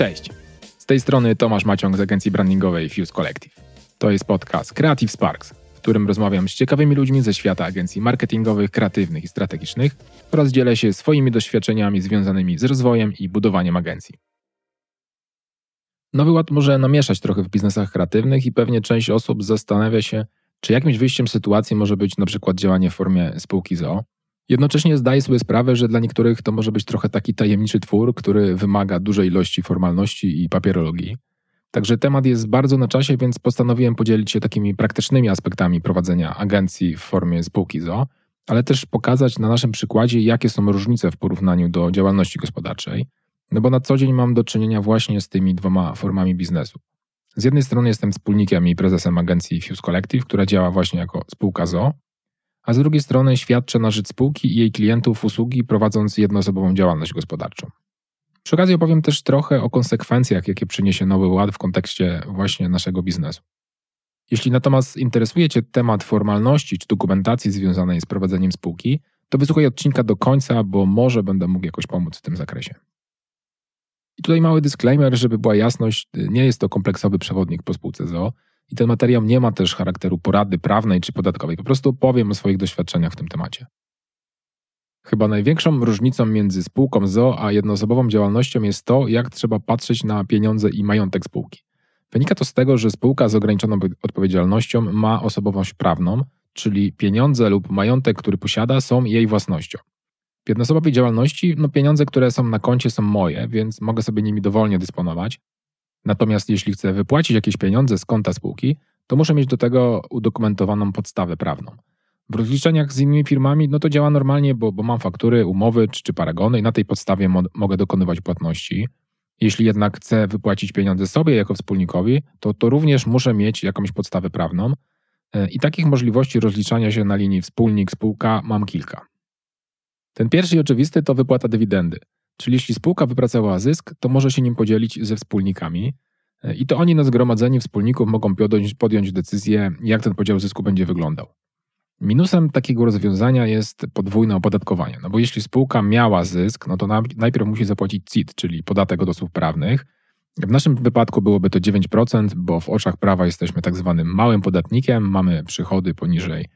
Cześć. Z tej strony Tomasz Maciąg z agencji brandingowej Fuse Collective. To jest podcast Creative Sparks, w którym rozmawiam z ciekawymi ludźmi ze świata agencji marketingowych, kreatywnych i strategicznych oraz dzielę się swoimi doświadczeniami związanymi z rozwojem i budowaniem agencji. Nowy ład może namieszać trochę w biznesach kreatywnych i pewnie część osób zastanawia się, czy jakimś wyjściem z sytuacji może być na przykład działanie w formie spółki ZO. Jednocześnie zdaję sobie sprawę, że dla niektórych to może być trochę taki tajemniczy twór, który wymaga dużej ilości formalności i papierologii. Także temat jest bardzo na czasie, więc postanowiłem podzielić się takimi praktycznymi aspektami prowadzenia agencji w formie spółki ZO, ale też pokazać na naszym przykładzie, jakie są różnice w porównaniu do działalności gospodarczej. No bo na co dzień mam do czynienia właśnie z tymi dwoma formami biznesu. Z jednej strony jestem wspólnikiem i prezesem agencji Fuse Collective, która działa właśnie jako spółka ZO, a z drugiej strony świadczę na rzecz spółki i jej klientów usługi prowadząc jednoosobową działalność gospodarczą. Przy okazji opowiem też trochę o konsekwencjach, jakie przyniesie nowy ład w kontekście właśnie naszego biznesu. Jeśli natomiast interesuje Cię temat formalności czy dokumentacji związanej z prowadzeniem spółki, to wysłuchaj odcinka do końca, bo może będę mógł jakoś pomóc w tym zakresie. I tutaj mały disclaimer, żeby była jasność, nie jest to kompleksowy przewodnik po spółce ZO i ten materiał nie ma też charakteru porady prawnej czy podatkowej. Po prostu powiem o swoich doświadczeniach w tym temacie. Chyba największą różnicą między spółką ZO a jednoosobową działalnością jest to, jak trzeba patrzeć na pieniądze i majątek spółki. Wynika to z tego, że spółka z ograniczoną odpowiedzialnością ma osobowość prawną, czyli pieniądze lub majątek, który posiada, są jej własnością. W jednoosobowej działalności no, pieniądze, które są na koncie, są moje, więc mogę sobie nimi dowolnie dysponować. Natomiast jeśli chcę wypłacić jakieś pieniądze z konta spółki, to muszę mieć do tego udokumentowaną podstawę prawną. W rozliczeniach z innymi firmami no to działa normalnie, bo, bo mam faktury, umowy czy, czy paragony i na tej podstawie mo mogę dokonywać płatności. Jeśli jednak chcę wypłacić pieniądze sobie jako wspólnikowi, to, to również muszę mieć jakąś podstawę prawną. E, I takich możliwości rozliczania się na linii wspólnik-spółka mam kilka. Ten pierwszy i oczywisty to wypłata dywidendy. Czyli jeśli spółka wypracowała zysk, to może się nim podzielić ze wspólnikami e, i to oni na zgromadzeniu wspólników mogą podjąć, decyzję, jak ten podział zysku będzie wyglądał. Minusem takiego rozwiązania jest podwójne opodatkowanie, no bo jeśli spółka miała zysk, no to najpierw musi zapłacić CIT, czyli podatek od osób prawnych. W naszym wypadku byłoby to 9%, bo w oczach prawa jesteśmy tak zwanym małym podatnikiem, mamy przychody poniżej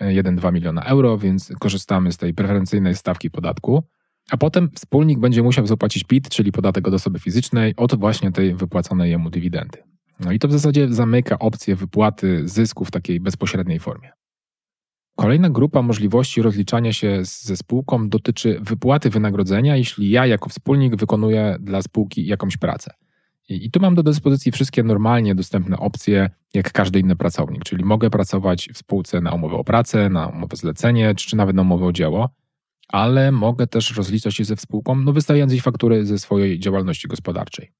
1-2 e, miliona euro, więc korzystamy z tej preferencyjnej stawki podatku. A potem wspólnik będzie musiał zapłacić PIT, czyli podatek od osoby fizycznej, od właśnie tej wypłaconej jemu dywidendy. No i to w zasadzie zamyka opcję wypłaty zysku w takiej bezpośredniej formie. Kolejna grupa możliwości rozliczania się ze spółką dotyczy wypłaty wynagrodzenia, jeśli ja jako wspólnik wykonuję dla spółki jakąś pracę. I, tu mam do dyspozycji wszystkie normalnie dostępne opcje, jak każdy inny pracownik, czyli mogę pracować w spółce na umowę o pracę, na umowę zlecenie, czy, czy nawet na umowę o dzieło ale mogę też rozliczać się ze spółką, no wystawiając jej faktury ze swojej działalności gospodarczej.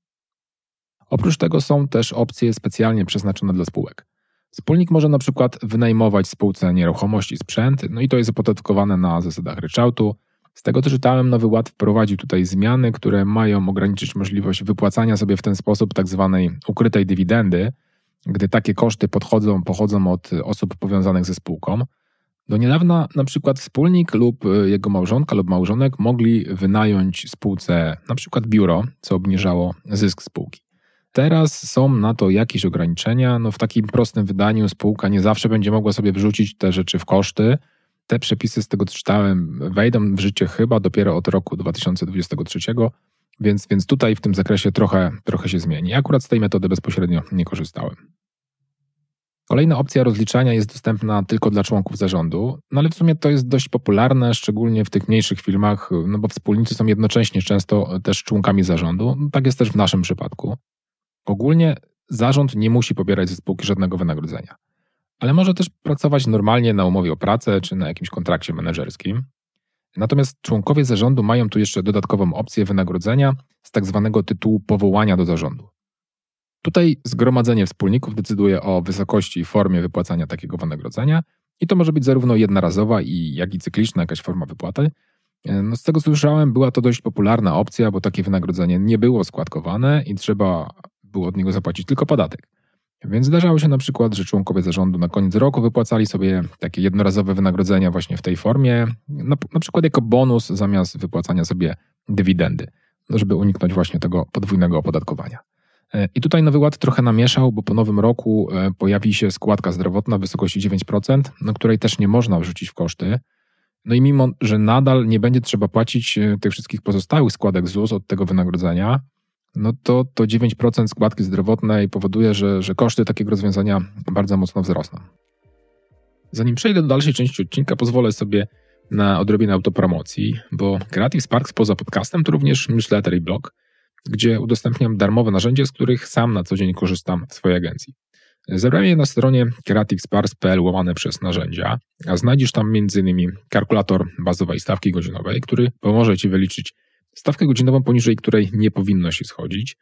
Oprócz tego są też opcje specjalnie przeznaczone dla spółek. Wspólnik może na przykład wynajmować spółce nieruchomości, sprzęt, no i to jest opodatkowane na zasadach ryczałtu. Z tego co czytałem, Nowy Ład wprowadził tutaj zmiany, które mają ograniczyć możliwość wypłacania sobie w ten sposób tak zwanej ukrytej dywidendy, gdy takie koszty podchodzą, pochodzą od osób powiązanych ze spółką. Do niedawna na przykład wspólnik lub y, jego małżonka lub małżonek mogli wynająć spółce na przykład biuro, co obniżało zysk spółki. Teraz są na to jakieś ograniczenia. No w takim prostym wydaniu spółka nie zawsze będzie mogła sobie wrzucić te rzeczy w koszty. Te przepisy, z tego co czytałem, wejdą w życie chyba dopiero od roku 2023, więc, więc tutaj w tym zakresie trochę, trochę się zmieni. Akurat z tej metody bezpośrednio nie korzystałem. Kolejna opcja rozliczania jest dostępna tylko dla członków zarządu, no ale w sumie to jest dość popularne, szczególnie w tych mniejszych firmach, no bo wspólnicy są jednocześnie często też członkami zarządu. Tak jest też w naszym przypadku. Ogólnie zarząd nie musi pobierać ze spółki żadnego wynagrodzenia, ale może też pracować normalnie na umowie o pracę czy na jakimś kontrakcie menedżerskim. Natomiast członkowie zarządu mają tu jeszcze dodatkową opcję wynagrodzenia z tak zwanego tytułu powołania do zarządu. Tutaj zgromadzenie wspólników decyduje o wysokości i formie wypłacania takiego wynagrodzenia i to może być zarówno jednorazowa, i, jak i cykliczna jakaś forma wypłaty. E, no z tego co słyszałem, była to dość popularna opcja, bo takie wynagrodzenie nie było składkowane i trzeba było od niego zapłacić tylko podatek. Więc zdarzało się na przykład, że członkowie zarządu na koniec roku wypłacali sobie takie jednorazowe wynagrodzenia właśnie w tej formie, na, na przykład jako bonus zamiast wypłacania sobie dywidendy. żeby uniknąć właśnie tego podwójnego opodatkowania. E, I tutaj Nowy Ład trochę namieszał, bo po nowym roku e, pojawi się składka zdrowotna w wysokości 9%, na której też nie można wrzucić w koszty. No i mimo, że nadal nie będzie trzeba płacić e, tych wszystkich pozostałych składek ZUS od tego wynagrodzenia, no to to 9% składki zdrowotnej powoduje, że, że koszty takiego rozwiązania bardzo mocno wzrosną. Zanim przejdę do dalszej części odcinka, pozwolę sobie na odrobinę autopromocji, bo Creative Sparks poza podcastem to również newsletter i blog, gdzie udostępniam darmowe narzędzia, z których sam na co dzień korzystam w swojej agencji. Zebrałem je na stronie creativesparks.pl łamane przez narzędzia, a znajdziesz tam m.in. kalkulator bazowej stawki godzinowej, który pomoże Ci wyliczyć stawkę godzinową, poniżej której nie powinno się schodzić.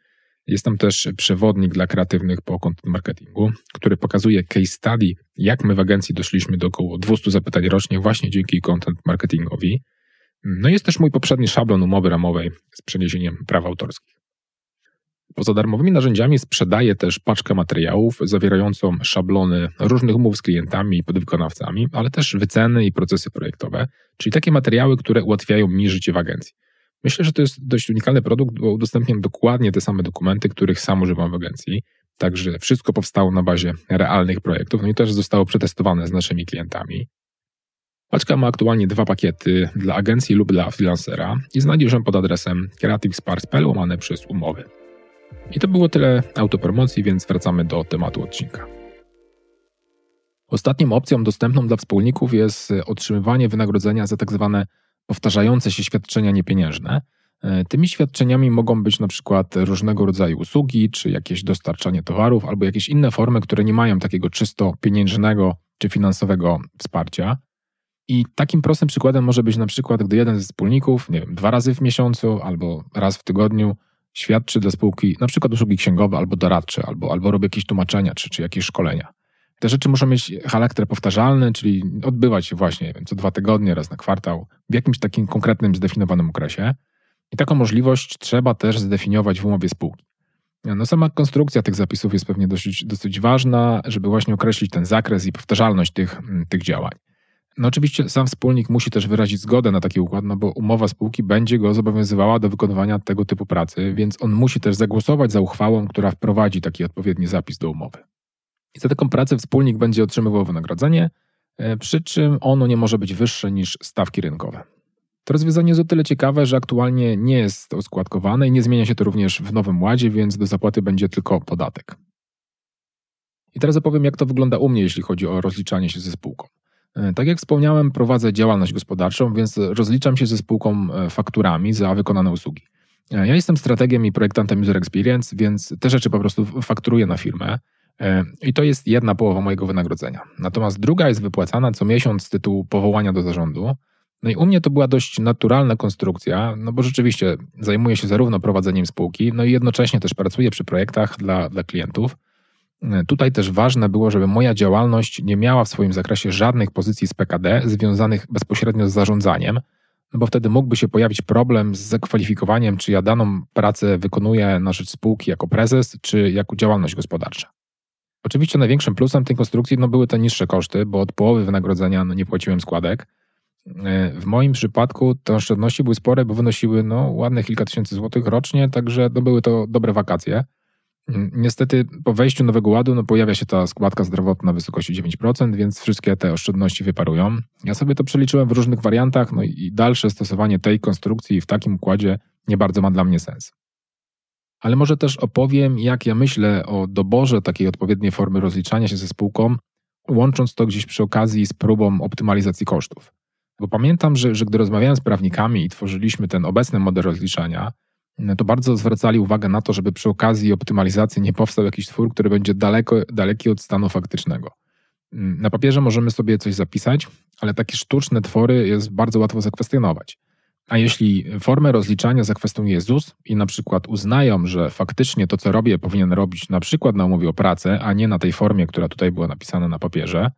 Jest tam też przewodnik dla kreatywnych po content marketingu, który pokazuje case study, jak my w agencji doszliśmy do około 200 zapytań rocznie właśnie dzięki content marketingowi. No jest też mój poprzedni szablon umowy ramowej z przeniesieniem praw autorskich. Poza darmowymi narzędziami sprzedaję też paczkę materiałów zawierającą szablony różnych umów z klientami i podwykonawcami, ale też wyceny i procesy projektowe, czyli takie materiały, które ułatwiają mi życie w agencji. Myślę, że to jest dość unikalny produkt, bo udostępniam dokładnie te same dokumenty, których sam używam w agencji. Także wszystko powstało na bazie realnych projektów, no i też zostało przetestowane z naszymi klientami. Paczka ma aktualnie dwa pakiety dla agencji lub dla freelancera i znajdziesz ją pod adresem creativesparks.pl łamane przez umowy. I to było tyle autopromocji, więc wracamy do tematu odcinka. Ostatnią opcją dostępną dla wspólników jest otrzymywanie wynagrodzenia za tak zwane powtarzające się świadczenia niepieniężne. Tymi świadczeniami mogą być na przykład różnego rodzaju usługi, czy jakieś dostarczanie towarów, albo jakieś inne formy, które nie mają takiego czysto pieniężnego czy finansowego wsparcia. I takim prostym przykładem może być na przykład, gdy jeden ze wspólników, nie wiem, dwa razy w miesiącu albo raz w tygodniu świadczy dla spółki na przykład usługi księgowe albo doradcze, albo, albo robi jakieś tłumaczenia czy, czy jakieś szkolenia. Te rzeczy muszą mieć charakter powtarzalny, czyli odbywać się właśnie wiem, co dwa tygodnie, raz na kwartał, w jakimś takim konkretnym, zdefiniowanym okresie. I taką możliwość trzeba też zdefiniować w umowie spółki. No sama konstrukcja tych zapisów jest pewnie dosyć, dosyć ważna, żeby właśnie określić ten zakres i powtarzalność tych, tych działań. No oczywiście sam wspólnik musi też wyrazić zgodę na taki układ, no bo umowa spółki będzie go zobowiązywała do wykonywania tego typu pracy, więc on musi też zagłosować za uchwałą, która wprowadzi taki odpowiedni zapis do umowy. I za taką pracę wspólnik będzie otrzymywał wynagrodzenie, e, przy czym ono nie może być wyższe niż stawki rynkowe. To rozwiązanie jest o tyle ciekawe, że aktualnie nie jest oskładkowane i nie zmienia się to również w Nowym Ładzie, więc do zapłaty będzie tylko podatek. I teraz opowiem, jak to wygląda u mnie, jeśli chodzi o rozliczanie się ze spółką. E, tak jak wspomniałem, prowadzę działalność gospodarczą, więc rozliczam się ze spółką e, fakturami za wykonane usługi. Ja jestem strategiem i projektantem User Experience, więc te rzeczy po prostu fakturuję na firmę. E, I to jest jedna połowa mojego wynagrodzenia. Natomiast druga jest wypłacana co miesiąc z tytułu powołania do zarządu. No i u mnie to była dość naturalna konstrukcja, no bo rzeczywiście zajmuję się zarówno prowadzeniem spółki, no i jednocześnie też pracuję przy projektach dla, dla klientów. Tutaj też ważne było, żeby moja działalność nie miała w swoim zakresie żadnych pozycji z PKD związanych bezpośrednio z zarządzaniem, no bo wtedy mógłby się pojawić problem z zakwalifikowaniem, czy ja daną pracę wykonuję na rzecz spółki jako prezes, czy jako działalność gospodarcza. Oczywiście największym plusem tej konstrukcji no, były te niższe koszty, bo od połowy wynagrodzenia no, nie płaciłem składek. W moim przypadku te oszczędności były spore, bo wynosiły no, ładne kilka tysięcy złotych rocznie, także no, były to dobre wakacje. Niestety po wejściu nowego ładu no, pojawia się ta składka zdrowotna w wysokości 9%, więc wszystkie te oszczędności wyparują. Ja sobie to przeliczyłem w różnych wariantach, no i dalsze stosowanie tej konstrukcji w takim układzie nie bardzo ma dla mnie sens ale może też opowiem, jak ja myślę o doborze takiej odpowiedniej formy rozliczania się ze spółką, łącząc to gdzieś przy okazji z próbą optymalizacji kosztów. Bo pamiętam, że, że gdy rozmawiałem z prawnikami i tworzyliśmy ten obecny model rozliczania, to bardzo zwracali uwagę na to, żeby przy okazji optymalizacji nie powstał jakiś twór, który będzie daleko, daleki od stanu faktycznego. Na papierze możemy sobie coś zapisać, ale takie sztuczne twory jest bardzo łatwo zakwestionować. A jeśli formę rozliczania zakwestionuje ZUS i na przykład uznają, że faktycznie to, co robię, powinien robić na przykład na umowie o pracę, a nie na tej formie, która tutaj była napisana na papierze,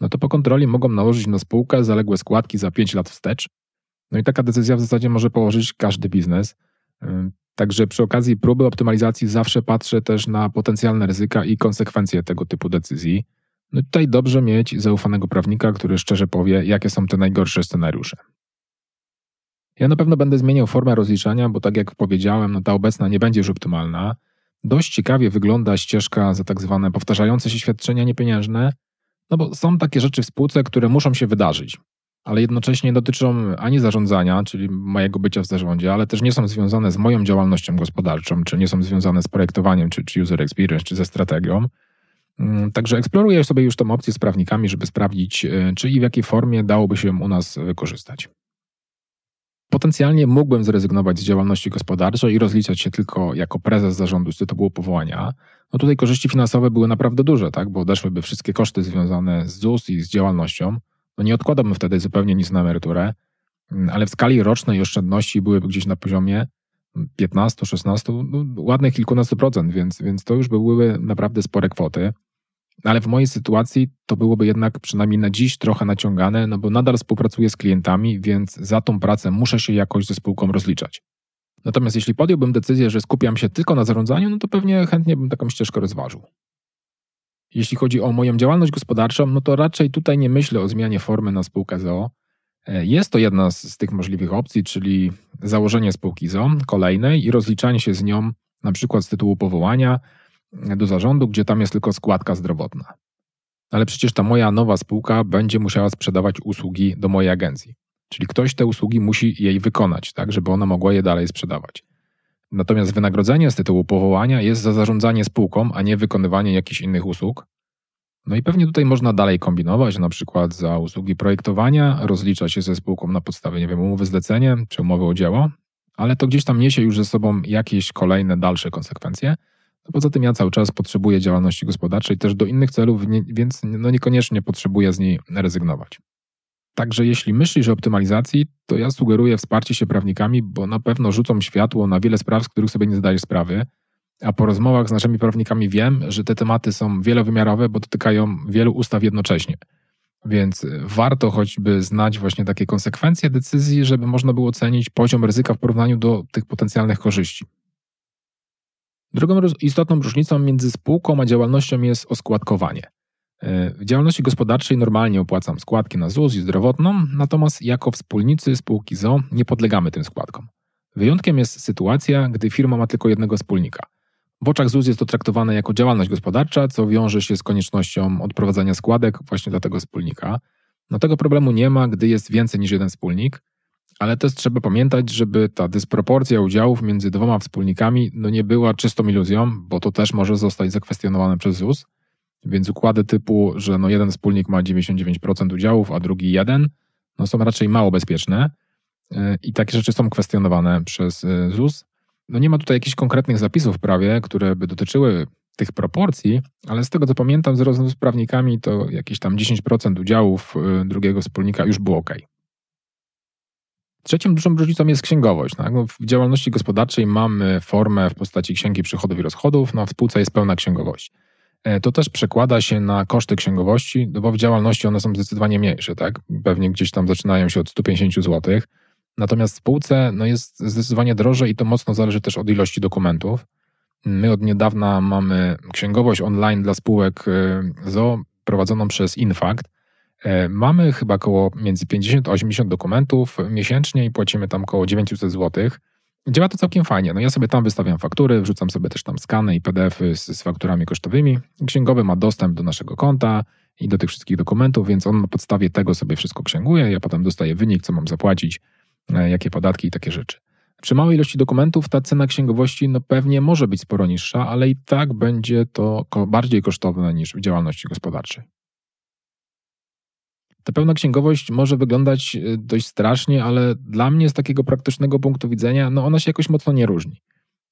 no to po kontroli mogą nałożyć na spółkę zaległe składki za 5 lat wstecz. No i taka decyzja w zasadzie może położyć każdy biznes. Także przy okazji próby optymalizacji zawsze patrzę też na potencjalne ryzyka i konsekwencje tego typu decyzji. No tutaj dobrze mieć zaufanego prawnika, który szczerze powie, jakie są te najgorsze scenariusze. Ja na pewno będę zmieniał formę rozliczania, bo tak jak powiedziałem, no ta obecna nie będzie już optymalna. Dość ciekawie wygląda ścieżka za tak zwane powtarzające się świadczenia niepieniężne, no bo są takie rzeczy w spółce, które muszą się wydarzyć, ale jednocześnie dotyczą ani zarządzania, czyli mojego bycia w zarządzie, ale też nie są związane z moją działalnością gospodarczą, czy nie są związane z projektowaniem, czy, czy user experience, czy ze strategią. Mm, także eksploruję sobie już tą opcję z prawnikami, żeby sprawdzić, e, czy i w jakiej formie dałoby się u nas wykorzystać. Potencjalnie mógłbym zrezygnować z działalności gospodarczej i rozliczać się tylko jako prezes zarządu z tytułu powołania. No tutaj korzyści finansowe były naprawdę duże, tak? bo odeszłyby wszystkie koszty związane z ZUS i z działalnością. No nie odkładałbym wtedy zupełnie nic na emeryturę, mm, ale w skali rocznej oszczędności byłyby gdzieś na poziomie 15, 16, no, ładnych kilkunastu procent, więc, więc to już były naprawdę spore kwoty. Ale w mojej sytuacji to byłoby jednak przynajmniej na dziś trochę naciągane, no bo nadal współpracuję z klientami, więc za tą pracę muszę się jakoś ze spółką rozliczać. Natomiast jeśli podjąłbym decyzję, że skupiam się tylko na zarządzaniu, no to pewnie chętnie bym taką ścieżkę rozważył. Jeśli chodzi o moją działalność gospodarczą, no to raczej tutaj nie myślę o zmianie formy na spółkę ZO. E, jest to jedna z, z tych możliwych opcji, czyli założenie spółki ZO kolejnej i rozliczanie się z nią na przykład z tytułu powołania do zarządu, gdzie tam jest tylko składka zdrowotna. Ale przecież ta moja nowa spółka będzie musiała sprzedawać usługi do mojej agencji. Czyli ktoś te usługi musi jej wykonać, tak, żeby ona mogła je dalej sprzedawać. Natomiast wynagrodzenie z tytułu powołania jest za zarządzanie spółką, a nie wykonywanie jakichś innych usług. No i pewnie tutaj można dalej kombinować, na przykład za usługi projektowania, rozlicza się ze spółką na podstawie, nie wiem, umowy zlecenie czy umowy o dzieło, ale to gdzieś tam niesie już ze sobą jakieś kolejne dalsze konsekwencje. No poza tym ja cały czas potrzebuję działalności gospodarczej też do innych celów, więc no niekoniecznie potrzebuję z niej rezygnować. Także jeśli myślisz o optymalizacji, to ja sugeruję wsparcie się prawnikami, bo na pewno rzucą światło na wiele spraw, z których sobie nie zdajesz sprawy. A po rozmowach z naszymi prawnikami wiem, że te tematy są wielowymiarowe, bo dotykają wielu ustaw jednocześnie. Więc warto choćby znać właśnie takie konsekwencje decyzji, żeby można było ocenić poziom ryzyka w porównaniu do tych potencjalnych korzyści. Drugą istotną różnicą między spółką a działalnością jest oskładkowanie. W działalności gospodarczej normalnie opłacam składki na ZUS i zdrowotną, natomiast jako wspólnicy spółki ZO nie podlegamy tym składkom. Wyjątkiem jest sytuacja, gdy firma ma tylko jednego wspólnika. W oczach ZUS jest to traktowane jako działalność gospodarcza, co wiąże się z koniecznością odprowadzania składek właśnie dla tego wspólnika. No tego problemu nie ma, gdy jest więcej niż jeden wspólnik, ale też trzeba pamiętać, żeby ta dysproporcja udziałów między dwoma wspólnikami no nie była czystą iluzją, bo to też może zostać zakwestionowane przez ZUS. Więc układy typu, że no jeden wspólnik ma 99% udziałów, a drugi jeden, no są raczej mało bezpieczne e, i takie rzeczy są kwestionowane przez e, ZUS. No nie ma tutaj jakichś konkretnych zapisów w prawie, które by dotyczyły tych proporcji, ale z tego co pamiętam z rozmów z prawnikami, to jakieś tam 10% udziałów e, drugiego wspólnika już było ok. Trzecią dużą różnicą jest księgowość. Tak? No, w działalności gospodarczej mamy formę w postaci księgi przychodów i rozchodów, no w spółce jest pełna księgowość. E, to też przekłada się na koszty księgowości, no bo w działalności one są zdecydowanie mniejsze, tak? Pewnie gdzieś tam zaczynają się od 150 zł. Natomiast w spółce no jest zdecydowanie drożej i to mocno zależy też od ilości dokumentów. My od niedawna mamy księgowość online dla spółek e, ZO prowadzoną przez Infact. E, mamy chyba około między 50 a 80 dokumentów miesięcznie i płacimy tam około 900 zł. Działa to całkiem fajnie. No ja sobie tam wystawiam faktury, wrzucam sobie też tam skany i PDFy z, z fakturami kosztowymi. Księgowy ma dostęp do naszego konta i do tych wszystkich dokumentów, więc on na podstawie tego sobie wszystko księguje. Ja potem dostaję wynik, co mam zapłacić, e, jakie podatki i takie rzeczy. Przy małej ilości dokumentów ta cena księgowości no pewnie może być sporo niższa, ale i tak będzie to bardziej kosztowne niż w działalności gospodarczej. Ta pełna księgowość może wyglądać e, dość strasznie, ale dla mnie z takiego praktycznego punktu widzenia, no ona się jakoś mocno nie różni.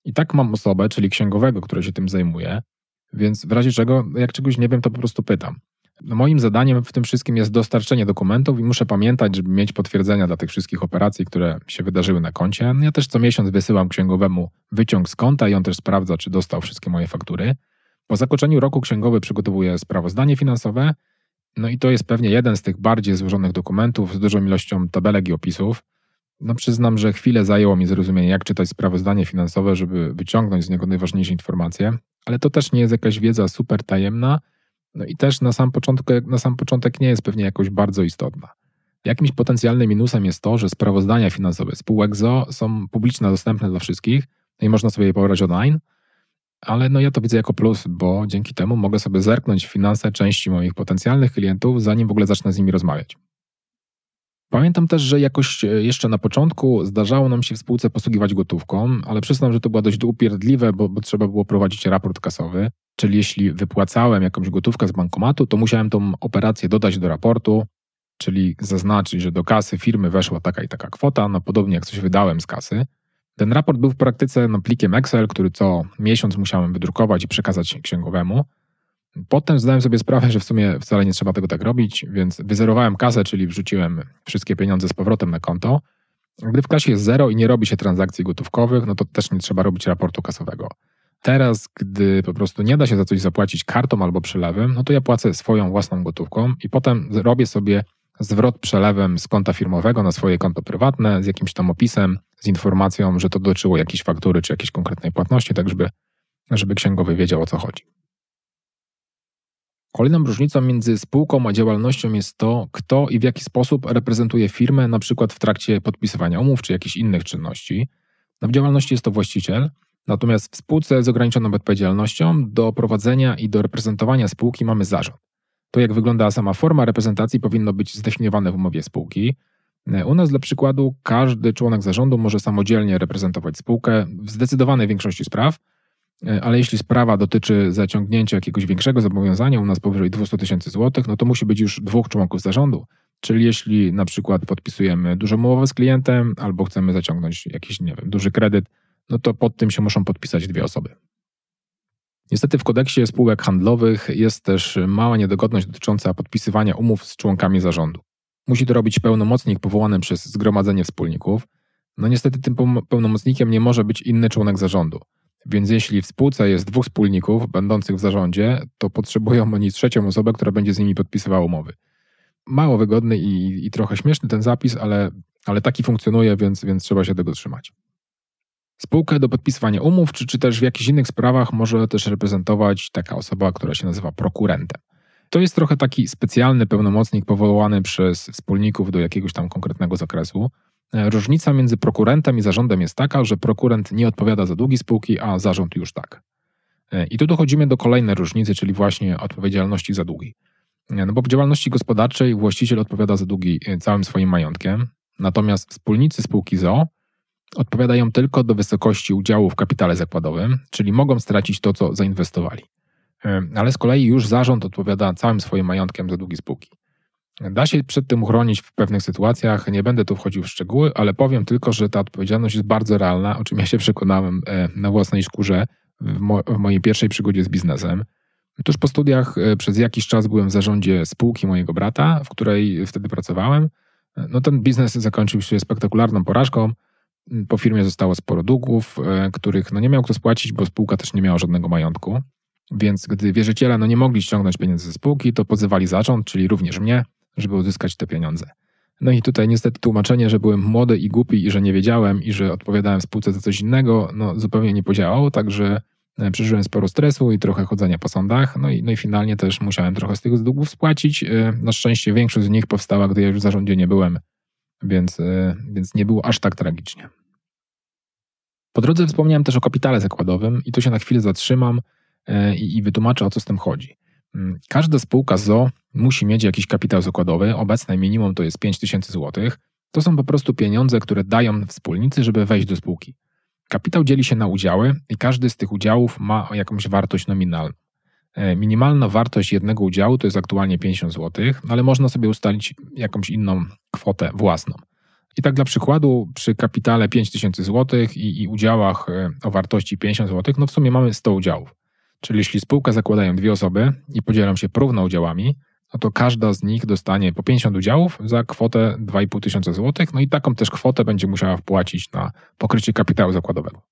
I tak mam osobę, czyli księgowego, który się tym zajmuje, więc w razie czego, jak czegoś nie wiem, to po prostu pytam. No moim zadaniem w tym wszystkim jest dostarczenie dokumentów i muszę pamiętać, żeby mieć potwierdzenia dla tych wszystkich operacji, które się wydarzyły na koncie. Ja też co miesiąc wysyłam księgowemu wyciąg z konta i on też sprawdza, czy dostał wszystkie moje faktury. Po zakończeniu roku księgowy przygotowuje sprawozdanie finansowe no i to jest pewnie jeden z tych bardziej złożonych dokumentów z dużą ilością tabelek i opisów. No przyznam, że chwilę zajęło mi zrozumienie, jak czytać sprawozdanie finansowe, żeby wyciągnąć z niego najważniejsze informacje, ale to też nie jest jakaś wiedza super tajemna, no i też na sam, początek, na sam początek nie jest pewnie jakoś bardzo istotna. Jakimś potencjalnym minusem jest to, że sprawozdania finansowe spółek ZO są publiczne, dostępne dla wszystkich no i można sobie je pobrać online, ale no ja to widzę jako plus, bo dzięki temu mogę sobie zerknąć w finanse części moich potencjalnych klientów, zanim w ogóle zacznę z nimi rozmawiać. Pamiętam też, że jakoś e, jeszcze na początku zdarzało nam się w spółce posługiwać gotówką, ale przyznam, że to było dość upierdliwe, bo, bo trzeba było prowadzić raport kasowy. Czyli jeśli wypłacałem jakąś gotówkę z bankomatu, to musiałem tą operację dodać do raportu, czyli zaznaczyć, że do kasy firmy weszła taka i taka kwota, no podobnie jak coś wydałem z kasy. Ten raport był w praktyce no, plikiem Excel, który co miesiąc musiałem wydrukować i przekazać księgowemu. Potem zdałem sobie sprawę, że w sumie wcale nie trzeba tego tak robić, więc wyzerowałem kasę, czyli wrzuciłem wszystkie pieniądze z powrotem na konto. Gdy w klasie jest zero i nie robi się transakcji gotówkowych, no to też nie trzeba robić raportu kasowego. Teraz, gdy po prostu nie da się za coś zapłacić kartą albo przelewem, no to ja płacę swoją własną gotówką i potem robię sobie zwrot przelewem z konta firmowego na swoje konto prywatne z jakimś tam opisem, z informacją, że to dotyczyło jakiejś faktury czy jakiejś konkretnej płatności, tak żeby, żeby księgowy wiedział o co chodzi. Kolejną różnicą między spółką a działalnością jest to, kto i w jaki sposób reprezentuje firmę, na przykład w trakcie podpisywania umów czy jakichś innych czynności. No w działalności jest to właściciel, natomiast w spółce z ograniczoną odpowiedzialnością do prowadzenia i do reprezentowania spółki mamy zarząd. To, jak wygląda sama forma reprezentacji, powinno być zdefiniowane w umowie spółki. U nas, dla przykładu, każdy członek zarządu może samodzielnie reprezentować spółkę w zdecydowanej większości spraw, ale jeśli sprawa dotyczy zaciągnięcia jakiegoś większego zobowiązania, u nas powyżej 200 tysięcy złotych, no to musi być już dwóch członków zarządu. Czyli jeśli na przykład podpisujemy dużą umowę z klientem albo chcemy zaciągnąć jakiś, nie wiem, duży kredyt, no to pod tym się muszą podpisać dwie osoby. Niestety w kodeksie spółek handlowych jest też mała niedogodność dotycząca podpisywania umów z członkami zarządu. Musi to robić pełnomocnik powołany przez Zgromadzenie Wspólników. No niestety tym pełnomocnikiem nie może być inny członek zarządu. Więc jeśli w spółce jest dwóch wspólników będących w zarządzie, to potrzebują oni trzecią osobę, która będzie z nimi podpisywała umowy. Mało wygodny i, i trochę śmieszny ten zapis, ale, ale taki funkcjonuje, więc, więc trzeba się tego trzymać. Spółkę do podpisywania umów, czy, czy też w jakichś innych sprawach może też reprezentować taka osoba, która się nazywa prokurentem. To jest trochę taki specjalny pełnomocnik powołany przez wspólników do jakiegoś tam konkretnego zakresu. E, różnica między prokurentem i zarządem jest taka, że prokurent nie odpowiada za długi spółki, a zarząd już tak. E, I tu dochodzimy do kolejnej różnicy, czyli właśnie odpowiedzialności za długi. E, no bo w działalności gospodarczej właściciel odpowiada za długi całym swoim majątkiem, natomiast wspólnicy spółki ZO odpowiadają tylko do wysokości udziału w kapitale zakładowym, czyli mogą stracić to, co zainwestowali. Ale z kolei już zarząd odpowiada całym swoim majątkiem za długi spółki. Da się przed tym uchronić w pewnych sytuacjach. Nie będę tu wchodził w szczegóły, ale powiem tylko, że ta odpowiedzialność jest bardzo realna, o czym ja się przekonałem e, na własnej skórze w, mo w mojej pierwszej przygodzie z biznesem. Tuż po studiach e, przez jakiś czas byłem w zarządzie spółki mojego brata, w której wtedy pracowałem. E, no ten biznes zakończył się spektakularną porażką. Po firmie zostało sporo długów, których no nie miał kto spłacić, bo spółka też nie miała żadnego majątku. Więc gdy wierzyciele no nie mogli ściągnąć pieniędzy ze spółki, to pozywali zarząd, czyli również mnie, żeby uzyskać te pieniądze. No i tutaj niestety tłumaczenie, że byłem młody i głupi i że nie wiedziałem i że odpowiadałem spółce za coś innego, no zupełnie nie podziałało, także e, przeżyłem sporo stresu i trochę chodzenia po sądach, no i, no i finalnie też musiałem trochę z tych długów spłacić. E, na szczęście większość z nich powstała, gdy ja już w zarządzie nie byłem, więc, e, więc nie było aż tak tragicznie. Po drodze wspomniałem też o kapitale zakładowym i tu się na chwilę zatrzymam i, i wytłumaczę, o co z tym chodzi. Mm, każda spółka ZO musi mieć jakiś kapitał zakładowy. Obecne minimum to jest 5000 zł. To są po prostu pieniądze, które dają wspólnicy, żeby wejść do spółki. Kapitał dzieli się na udziały i każdy z tych udziałów ma jakąś wartość nominalną. E, minimalna wartość jednego udziału to jest aktualnie 50 zł, ale można sobie ustalić jakąś inną kwotę własną. I tak dla przykładu, przy kapitale 5000 zł i, i udziałach e, o wartości 50 zł, no w sumie mamy 100 udziałów. Czyli jeśli spółkę zakładają dwie osoby i podzielą się równo udziałami, no to każda z nich dostanie po 50 udziałów za kwotę 2,5 tysiąca złotych, no i taką też kwotę będzie musiała wpłacić na pokrycie kapitału zakładowego.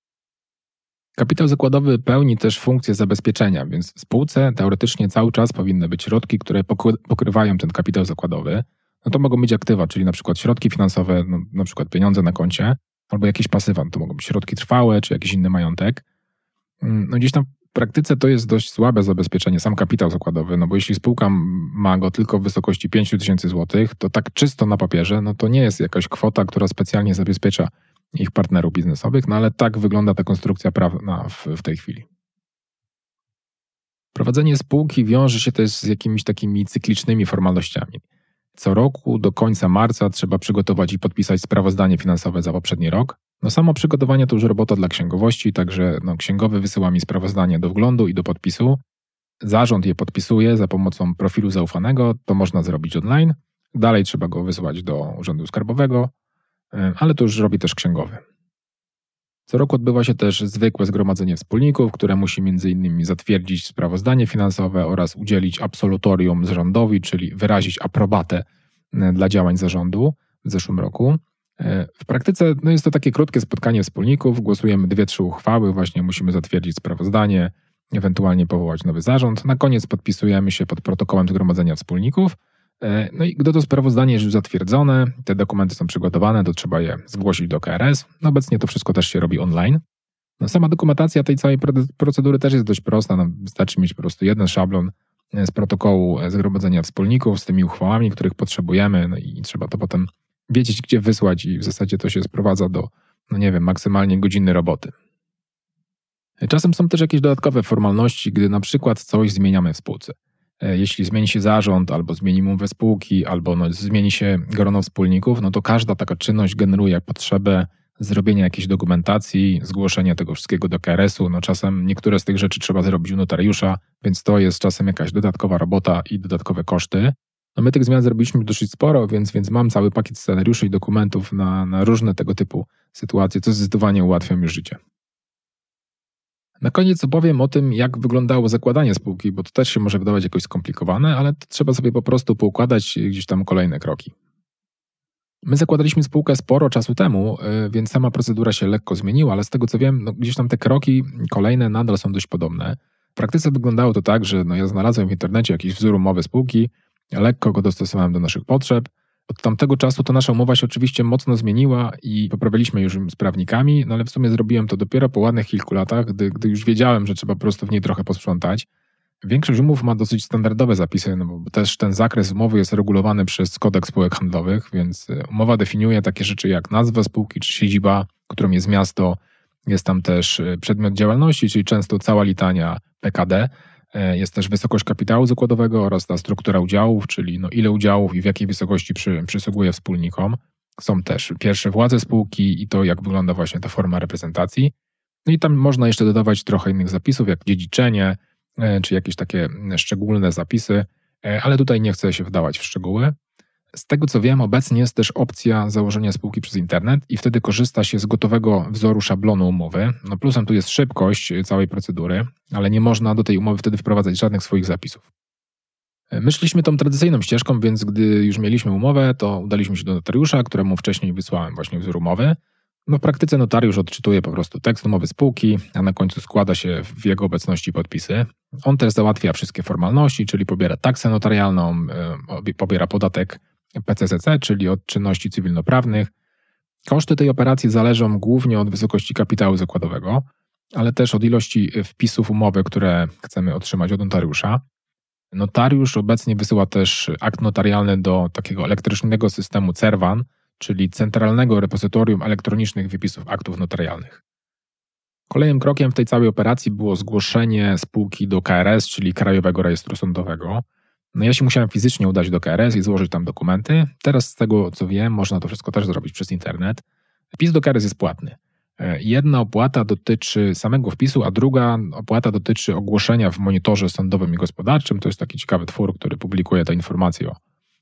Kapitał zakładowy pełni też funkcję zabezpieczenia, więc w spółce teoretycznie cały czas powinny być środki, które pokrywają ten kapitał zakładowy. No to mogą być aktywa, czyli na przykład środki finansowe, no, na przykład pieniądze na koncie, albo jakieś pasywa, no to mogą być środki trwałe, czy jakiś inny majątek. Mm, no gdzieś tam praktyce to jest dość słabe zabezpieczenie, sam kapitał zakładowy, no bo jeśli spółka ma go tylko w wysokości 5 tysięcy złotych, to tak czysto na papierze, no to nie jest jakaś kwota, która specjalnie zabezpiecza ich partnerów biznesowych, no ale tak wygląda ta konstrukcja prawna w, w tej chwili. Prowadzenie spółki wiąże się też z jakimiś takimi cyklicznymi formalnościami. Co roku do końca marca trzeba przygotować i podpisać sprawozdanie finansowe za poprzedni rok. No samo przygotowanie to już robota dla księgowości, także no, księgowy wysyła mi sprawozdanie do wglądu i do podpisu. Zarząd je podpisuje za pomocą profilu zaufanego, to można zrobić online. Dalej trzeba go wysłać do Urzędu Skarbowego, ale to już robi też księgowy. Co roku odbywa się też zwykłe zgromadzenie wspólników, które musi m.in. zatwierdzić sprawozdanie finansowe oraz udzielić absolutorium zarządowi, czyli wyrazić aprobatę e, dla działań zarządu w zeszłym roku. E, w praktyce no jest to takie krótkie spotkanie wspólników, głosujemy dwie, trzy uchwały, właśnie musimy zatwierdzić sprawozdanie, ewentualnie powołać nowy zarząd. Na koniec podpisujemy się pod protokołem zgromadzenia wspólników E, no i gdy to sprawozdanie jest już zatwierdzone, te dokumenty są przygotowane, to trzeba je zgłosić do KRS. No obecnie to wszystko też się robi online. No sama dokumentacja tej całej procedury też jest dość prosta. No wystarczy mieć po prostu jeden szablon e, z protokołu e, zgromadzenia wspólników, z tymi uchwałami, których potrzebujemy, no i trzeba to potem wiedzieć, gdzie wysłać i w zasadzie to się sprowadza do, no nie wiem, maksymalnie godziny roboty. Czasem są też jakieś dodatkowe formalności, gdy na przykład coś zmieniamy w spółce. E, jeśli zmieni się zarząd, albo zmieni umowę spółki, albo no, zmieni się grono wspólników, no to każda taka czynność generuje potrzebę zrobienia jakiejś dokumentacji, zgłoszenia tego wszystkiego do KRS-u. No czasem niektóre z tych rzeczy trzeba zrobić u notariusza, więc to jest czasem jakaś dodatkowa robota i dodatkowe koszty. No my tych zmian zrobiliśmy dosyć sporo, więc, więc mam cały pakiet scenariuszy i dokumentów na, na różne tego typu sytuacje, co zdecydowanie ułatwia mi życie. Na koniec opowiem o tym, jak wyglądało zakładanie spółki, bo to też się może wydawać jakoś skomplikowane, ale trzeba sobie po prostu poukładać gdzieś tam kolejne kroki. My zakładaliśmy spółkę sporo czasu temu, y, więc sama procedura się lekko zmieniła, ale z tego co wiem, no gdzieś tam te kroki kolejne nadal są dość podobne. W praktyce wyglądało to tak, że no ja znalazłem w internecie jakiś wzór umowy spółki, lekko go dostosowałem do naszych potrzeb, od tamtego czasu to nasza umowa się oczywiście mocno zmieniła i poprawiliśmy już z prawnikami, no ale w sumie zrobiłem to dopiero po ładnych kilku latach, gdy, gdy już wiedziałem, że trzeba po prostu w niej trochę posprzątać. Większość umów ma dosyć standardowe zapisy, no bo też ten zakres umowy jest regulowany przez kodeks spółek handlowych, więc e, umowa definiuje takie rzeczy jak nazwa spółki czy siedziba, którą jest miasto. Jest tam też e, przedmiot działalności, czyli często cała litania PKD. E, jest też wysokość kapitału zakładowego oraz ta struktura udziałów, czyli no ile udziałów i w jakiej wysokości przy, przysługuje wspólnikom. Są też pierwsze władze spółki i to, jak wygląda właśnie ta forma reprezentacji. No i tam można jeszcze dodawać trochę innych zapisów, jak dziedziczenie, e, czy jakieś takie szczególne zapisy, e, ale tutaj nie chcę się wdawać w szczegóły. Z tego co wiem, obecnie jest też opcja założenia spółki przez internet i wtedy korzysta się z gotowego wzoru szablonu umowy. No plusem tu jest szybkość całej procedury, ale nie można do tej umowy wtedy wprowadzać żadnych swoich zapisów. My szliśmy tą tradycyjną ścieżką, więc gdy już mieliśmy umowę, to udaliśmy się do notariusza, któremu wcześniej wysłałem właśnie wzór umowy. No w praktyce notariusz odczytuje po prostu tekst umowy spółki, a na końcu składa się w jego obecności podpisy. On też załatwia wszystkie formalności, czyli pobiera taksę notarialną, pobiera podatek PCCC, czyli od czynności cywilnoprawnych. Koszty tej operacji zależą głównie od wysokości kapitału zakładowego, ale też od ilości wpisów umowy, które chcemy otrzymać od notariusza. Notariusz obecnie wysyła też akt notarialny do takiego elektronicznego systemu CERWAN, czyli Centralnego Repozytorium Elektronicznych Wypisów Aktów Notarialnych. Kolejnym krokiem w tej całej operacji było zgłoszenie spółki do KRS, czyli Krajowego Rejestru Sądowego. No ja się musiałem fizycznie udać do KRS i złożyć tam dokumenty. Teraz z tego co wiem, można to wszystko też zrobić przez internet. Wpis do KRS jest płatny. E, jedna opłata dotyczy samego wpisu, a druga opłata dotyczy ogłoszenia w monitorze sądowym i gospodarczym. To jest taki ciekawy twór, który publikuje te informacje o,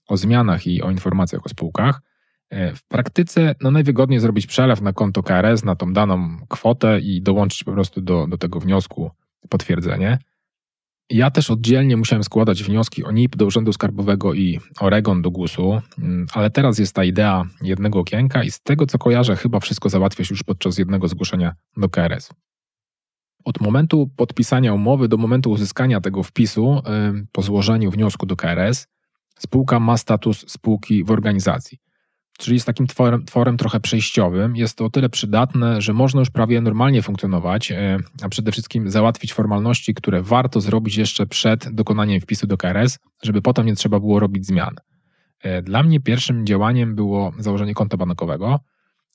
o zmianach i o informacjach o spółkach. E, w praktyce no najwygodniej zrobić przelew na konto KRS na tą daną kwotę i dołączyć po prostu do, do tego wniosku potwierdzenie. Ja też oddzielnie musiałem składać wnioski o NIP do Urzędu Skarbowego i Oregon do GUS-u, mm, ale teraz jest ta idea jednego okienka i z tego co kojarzę, chyba wszystko załatwia się już podczas jednego zgłoszenia do KRS. Od momentu podpisania umowy do momentu uzyskania tego wpisu po złożeniu wniosku do KRS, spółka ma status spółki w organizacji. Czyli jest takim tworem, tworem trochę przejściowym. Jest to o tyle przydatne, że można już prawie normalnie funkcjonować, e, a przede wszystkim załatwić formalności, które warto zrobić jeszcze przed dokonaniem wpisu do KRS, żeby potem nie trzeba było robić zmian. E, dla mnie pierwszym działaniem było założenie konta bankowego,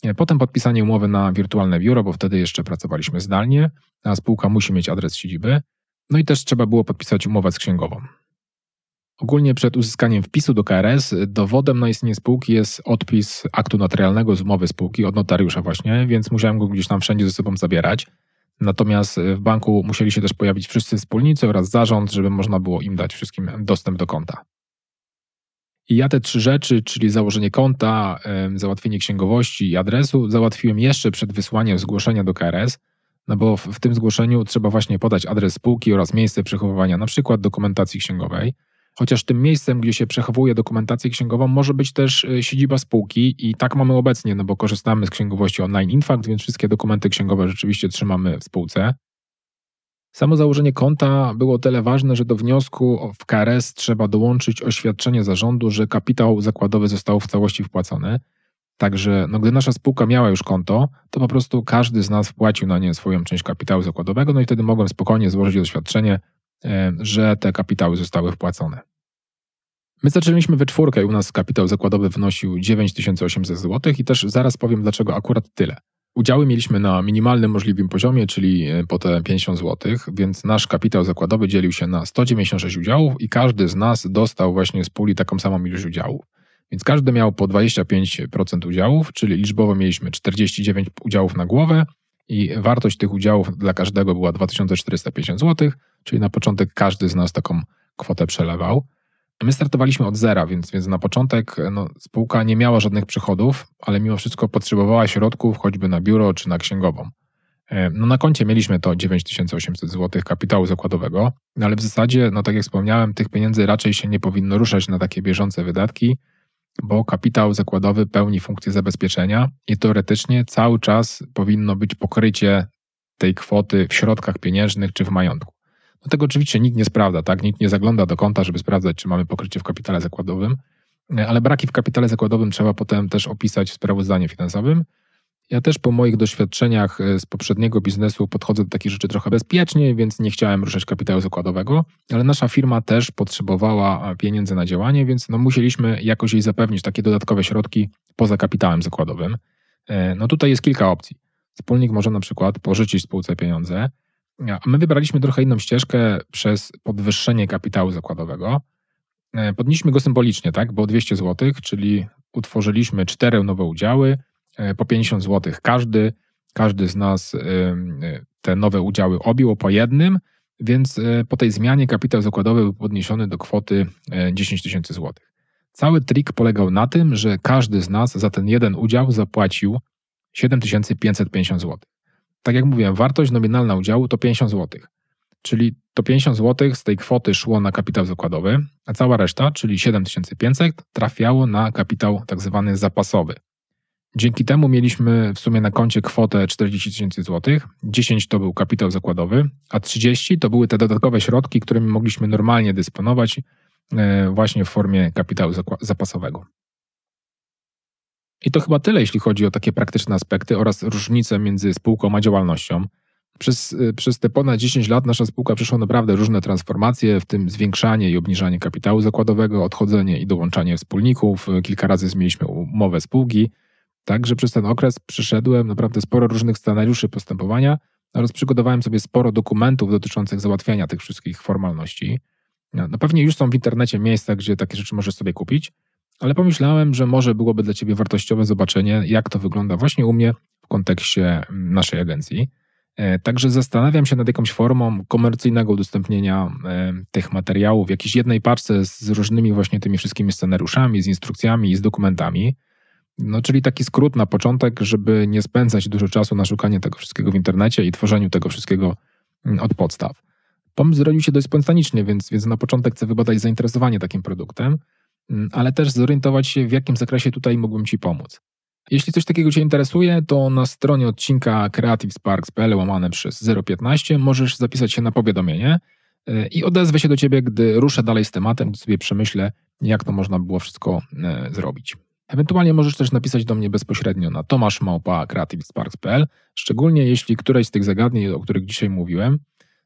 e, potem podpisanie umowy na wirtualne biuro, bo wtedy jeszcze pracowaliśmy zdalnie, a spółka musi mieć adres siedziby. No i też trzeba było podpisać umowę z księgową. Ogólnie przed uzyskaniem wpisu do KRS dowodem na istnienie spółki jest odpis aktu notarialnego z umowy spółki od notariusza właśnie, więc musiałem go gdzieś tam wszędzie ze sobą zabierać. Natomiast w banku musieli się też pojawić wszyscy wspólnicy oraz zarząd, żeby można było im dać wszystkim dostęp do konta. I ja te trzy rzeczy, czyli założenie konta, załatwienie księgowości i adresu, załatwiłem jeszcze przed wysłaniem zgłoszenia do KRS, no bo w, w tym zgłoszeniu trzeba właśnie podać adres spółki oraz miejsce przechowywania przykład dokumentacji księgowej. Chociaż tym miejscem, gdzie się przechowuje dokumentację księgową, może być też y, siedziba spółki i tak mamy obecnie, no bo korzystamy z księgowości online Infact, więc wszystkie dokumenty księgowe rzeczywiście trzymamy w spółce. Samo założenie konta było tyle ważne, że do wniosku w KRS trzeba dołączyć oświadczenie zarządu, że kapitał zakładowy został w całości wpłacony. Także no, gdy nasza spółka miała już konto, to po prostu każdy z nas wpłacił na nie swoją część kapitału zakładowego, no i wtedy mogłem spokojnie złożyć oświadczenie, że te kapitały zostały wpłacone. My zaczęliśmy we czwórkę i u nas kapitał zakładowy wynosił 9800 zł i też zaraz powiem, dlaczego akurat tyle. Udziały mieliśmy na minimalnym możliwym poziomie, czyli e, po te 50 zł, więc nasz kapitał zakładowy dzielił się na 196 udziałów i każdy z nas dostał właśnie z puli taką samą ilość udziałów. Więc każdy miał po 25% udziałów, czyli liczbowo mieliśmy 49 udziałów na głowę i wartość tych udziałów dla każdego była 2450 zł, czyli na początek każdy z nas taką kwotę przelewał. My startowaliśmy od zera, więc, więc na początek no, spółka nie miała żadnych przychodów, ale mimo wszystko potrzebowała środków choćby na biuro czy na księgową. E, no na koncie mieliśmy to 9800 zł kapitału zakładowego, no, ale w zasadzie, no tak jak wspomniałem, tych pieniędzy raczej się nie powinno ruszać na takie bieżące wydatki, bo kapitał zakładowy pełni funkcję zabezpieczenia i teoretycznie cały czas powinno być pokrycie tej kwoty w środkach pieniężnych czy w majątku. No tego oczywiście nikt nie sprawdza, tak? Nikt nie zagląda do konta, żeby sprawdzać, czy mamy pokrycie w kapitale zakładowym, ale braki w kapitale zakładowym trzeba potem też opisać w sprawozdaniu finansowym. Ja też po moich doświadczeniach e, z poprzedniego biznesu podchodzę do takich rzeczy trochę bezpiecznie, więc nie chciałem ruszać kapitału zakładowego, ale nasza firma też potrzebowała pieniędzy na działanie, więc no musieliśmy jakoś jej zapewnić takie dodatkowe środki poza kapitałem zakładowym. E, no tutaj jest kilka opcji. Wspólnik może na przykład pożyczyć spółce pieniądze, a my wybraliśmy trochę inną ścieżkę przez podwyższenie kapitału zakładowego. E, podnieśliśmy go symbolicznie, tak, bo 200 zł, czyli utworzyliśmy cztery nowe udziały, e, po 50 zł każdy. Każdy z nas e, te nowe udziały objął po jednym, więc po tej zmianie kapitał zakładowy był podniesiony do kwoty 10 tysięcy złotych. Cały trik polegał na tym, że każdy z nas za ten jeden udział zapłacił 7550 zł tak jak mówiłem, wartość nominalna udziału to 50 zł. Czyli to 50 zł z tej kwoty szło na kapitał zakładowy, a cała reszta, czyli 7500, trafiało na kapitał tak zwany zapasowy. Dzięki temu mieliśmy w sumie na koncie kwotę 40 tysięcy złotych, 10 to był kapitał zakładowy, a 30 to były te dodatkowe środki, którymi mogliśmy normalnie dysponować e, właśnie w formie kapitału zapasowego. I to chyba tyle, jeśli chodzi o takie praktyczne aspekty oraz różnice między spółką a działalnością. Przez, y, przez te ponad 10 lat nasza spółka przeszła naprawdę różne transformacje, w tym zwiększanie i obniżanie kapitału zakładowego, odchodzenie i dołączanie wspólników. Kilka razy zmieniliśmy umowę spółki. Także przez ten okres przeszedłem naprawdę sporo różnych scenariuszy postępowania oraz przygotowałem sobie sporo dokumentów dotyczących załatwiania tych wszystkich formalności. No pewnie już są w internecie miejsca, gdzie takie rzeczy możesz sobie kupić ale pomyślałem, że może byłoby dla Ciebie wartościowe zobaczenie, jak to wygląda właśnie u mnie w kontekście mm, naszej agencji. E, także zastanawiam się nad jakąś formą komercyjnego udostępnienia e, tych materiałów w jakiejś jednej paczce z różnymi właśnie tymi wszystkimi scenariuszami, z instrukcjami i z dokumentami. No, czyli taki skrót na początek, żeby nie spędzać dużo czasu na szukanie tego wszystkiego w internecie i tworzeniu tego wszystkiego mm, od podstaw. Pomysł zrodził się dość spontanicznie, więc, więc na początek chcę wybadać zainteresowanie takim produktem. Mm, ale też zorientować się, w jakim zakresie tutaj mógłbym Ci pomóc. Jeśli coś takiego Cię interesuje, to na stronie odcinka creativesparks.pl łamane przez 015 możesz zapisać się na powiadomienie y, i odezwę się do Ciebie, gdy ruszę dalej z tematem, gdy sobie przemyślę, jak to można było wszystko y, zrobić. Ewentualnie możesz też napisać do mnie bezpośrednio na tomaszmałpa.creativesparks.pl, szczególnie jeśli któreś z tych zagadnień, o których dzisiaj mówiłem,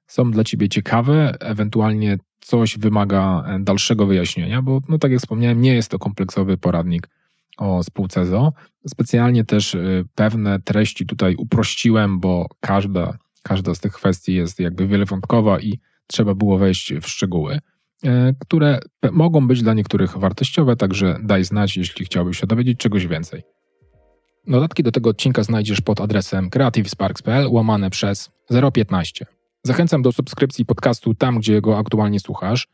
są dla Ciebie ciekawe, ewentualnie coś wymaga e, dalszego wyjaśnienia, bo no tak jak wspomniałem, nie jest to kompleksowy poradnik o spółce ZO. Specjalnie też e, pewne treści tutaj uprościłem, bo każda, każda z tych kwestii jest jakby wielowątkowa i trzeba było wejść w szczegóły, które mogą być dla niektórych wartościowe, także daj znać, jeśli chciałbyś się dowiedzieć czegoś więcej. Notatki do tego odcinka znajdziesz pod adresem creativesparks.pl łamane przez 015. Zachęcam do subskrypcji podcastu tam, gdzie go aktualnie słuchasz.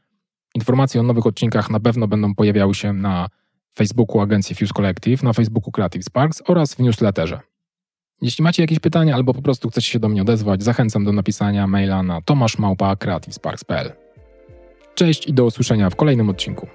Informacje o nowych odcinkach na pewno będą pojawiały się na Facebooku agencji Fuse Collective, na Facebooku Creative Sparks oraz w newsletterze. Jeśli macie jakieś pytania albo po prostu chcecie się do mnie odezwać, zachęcam do napisania maila na tomaszmałpa.creativesparks.pl. Cześć i do usłyszenia w kolejnym odcinku.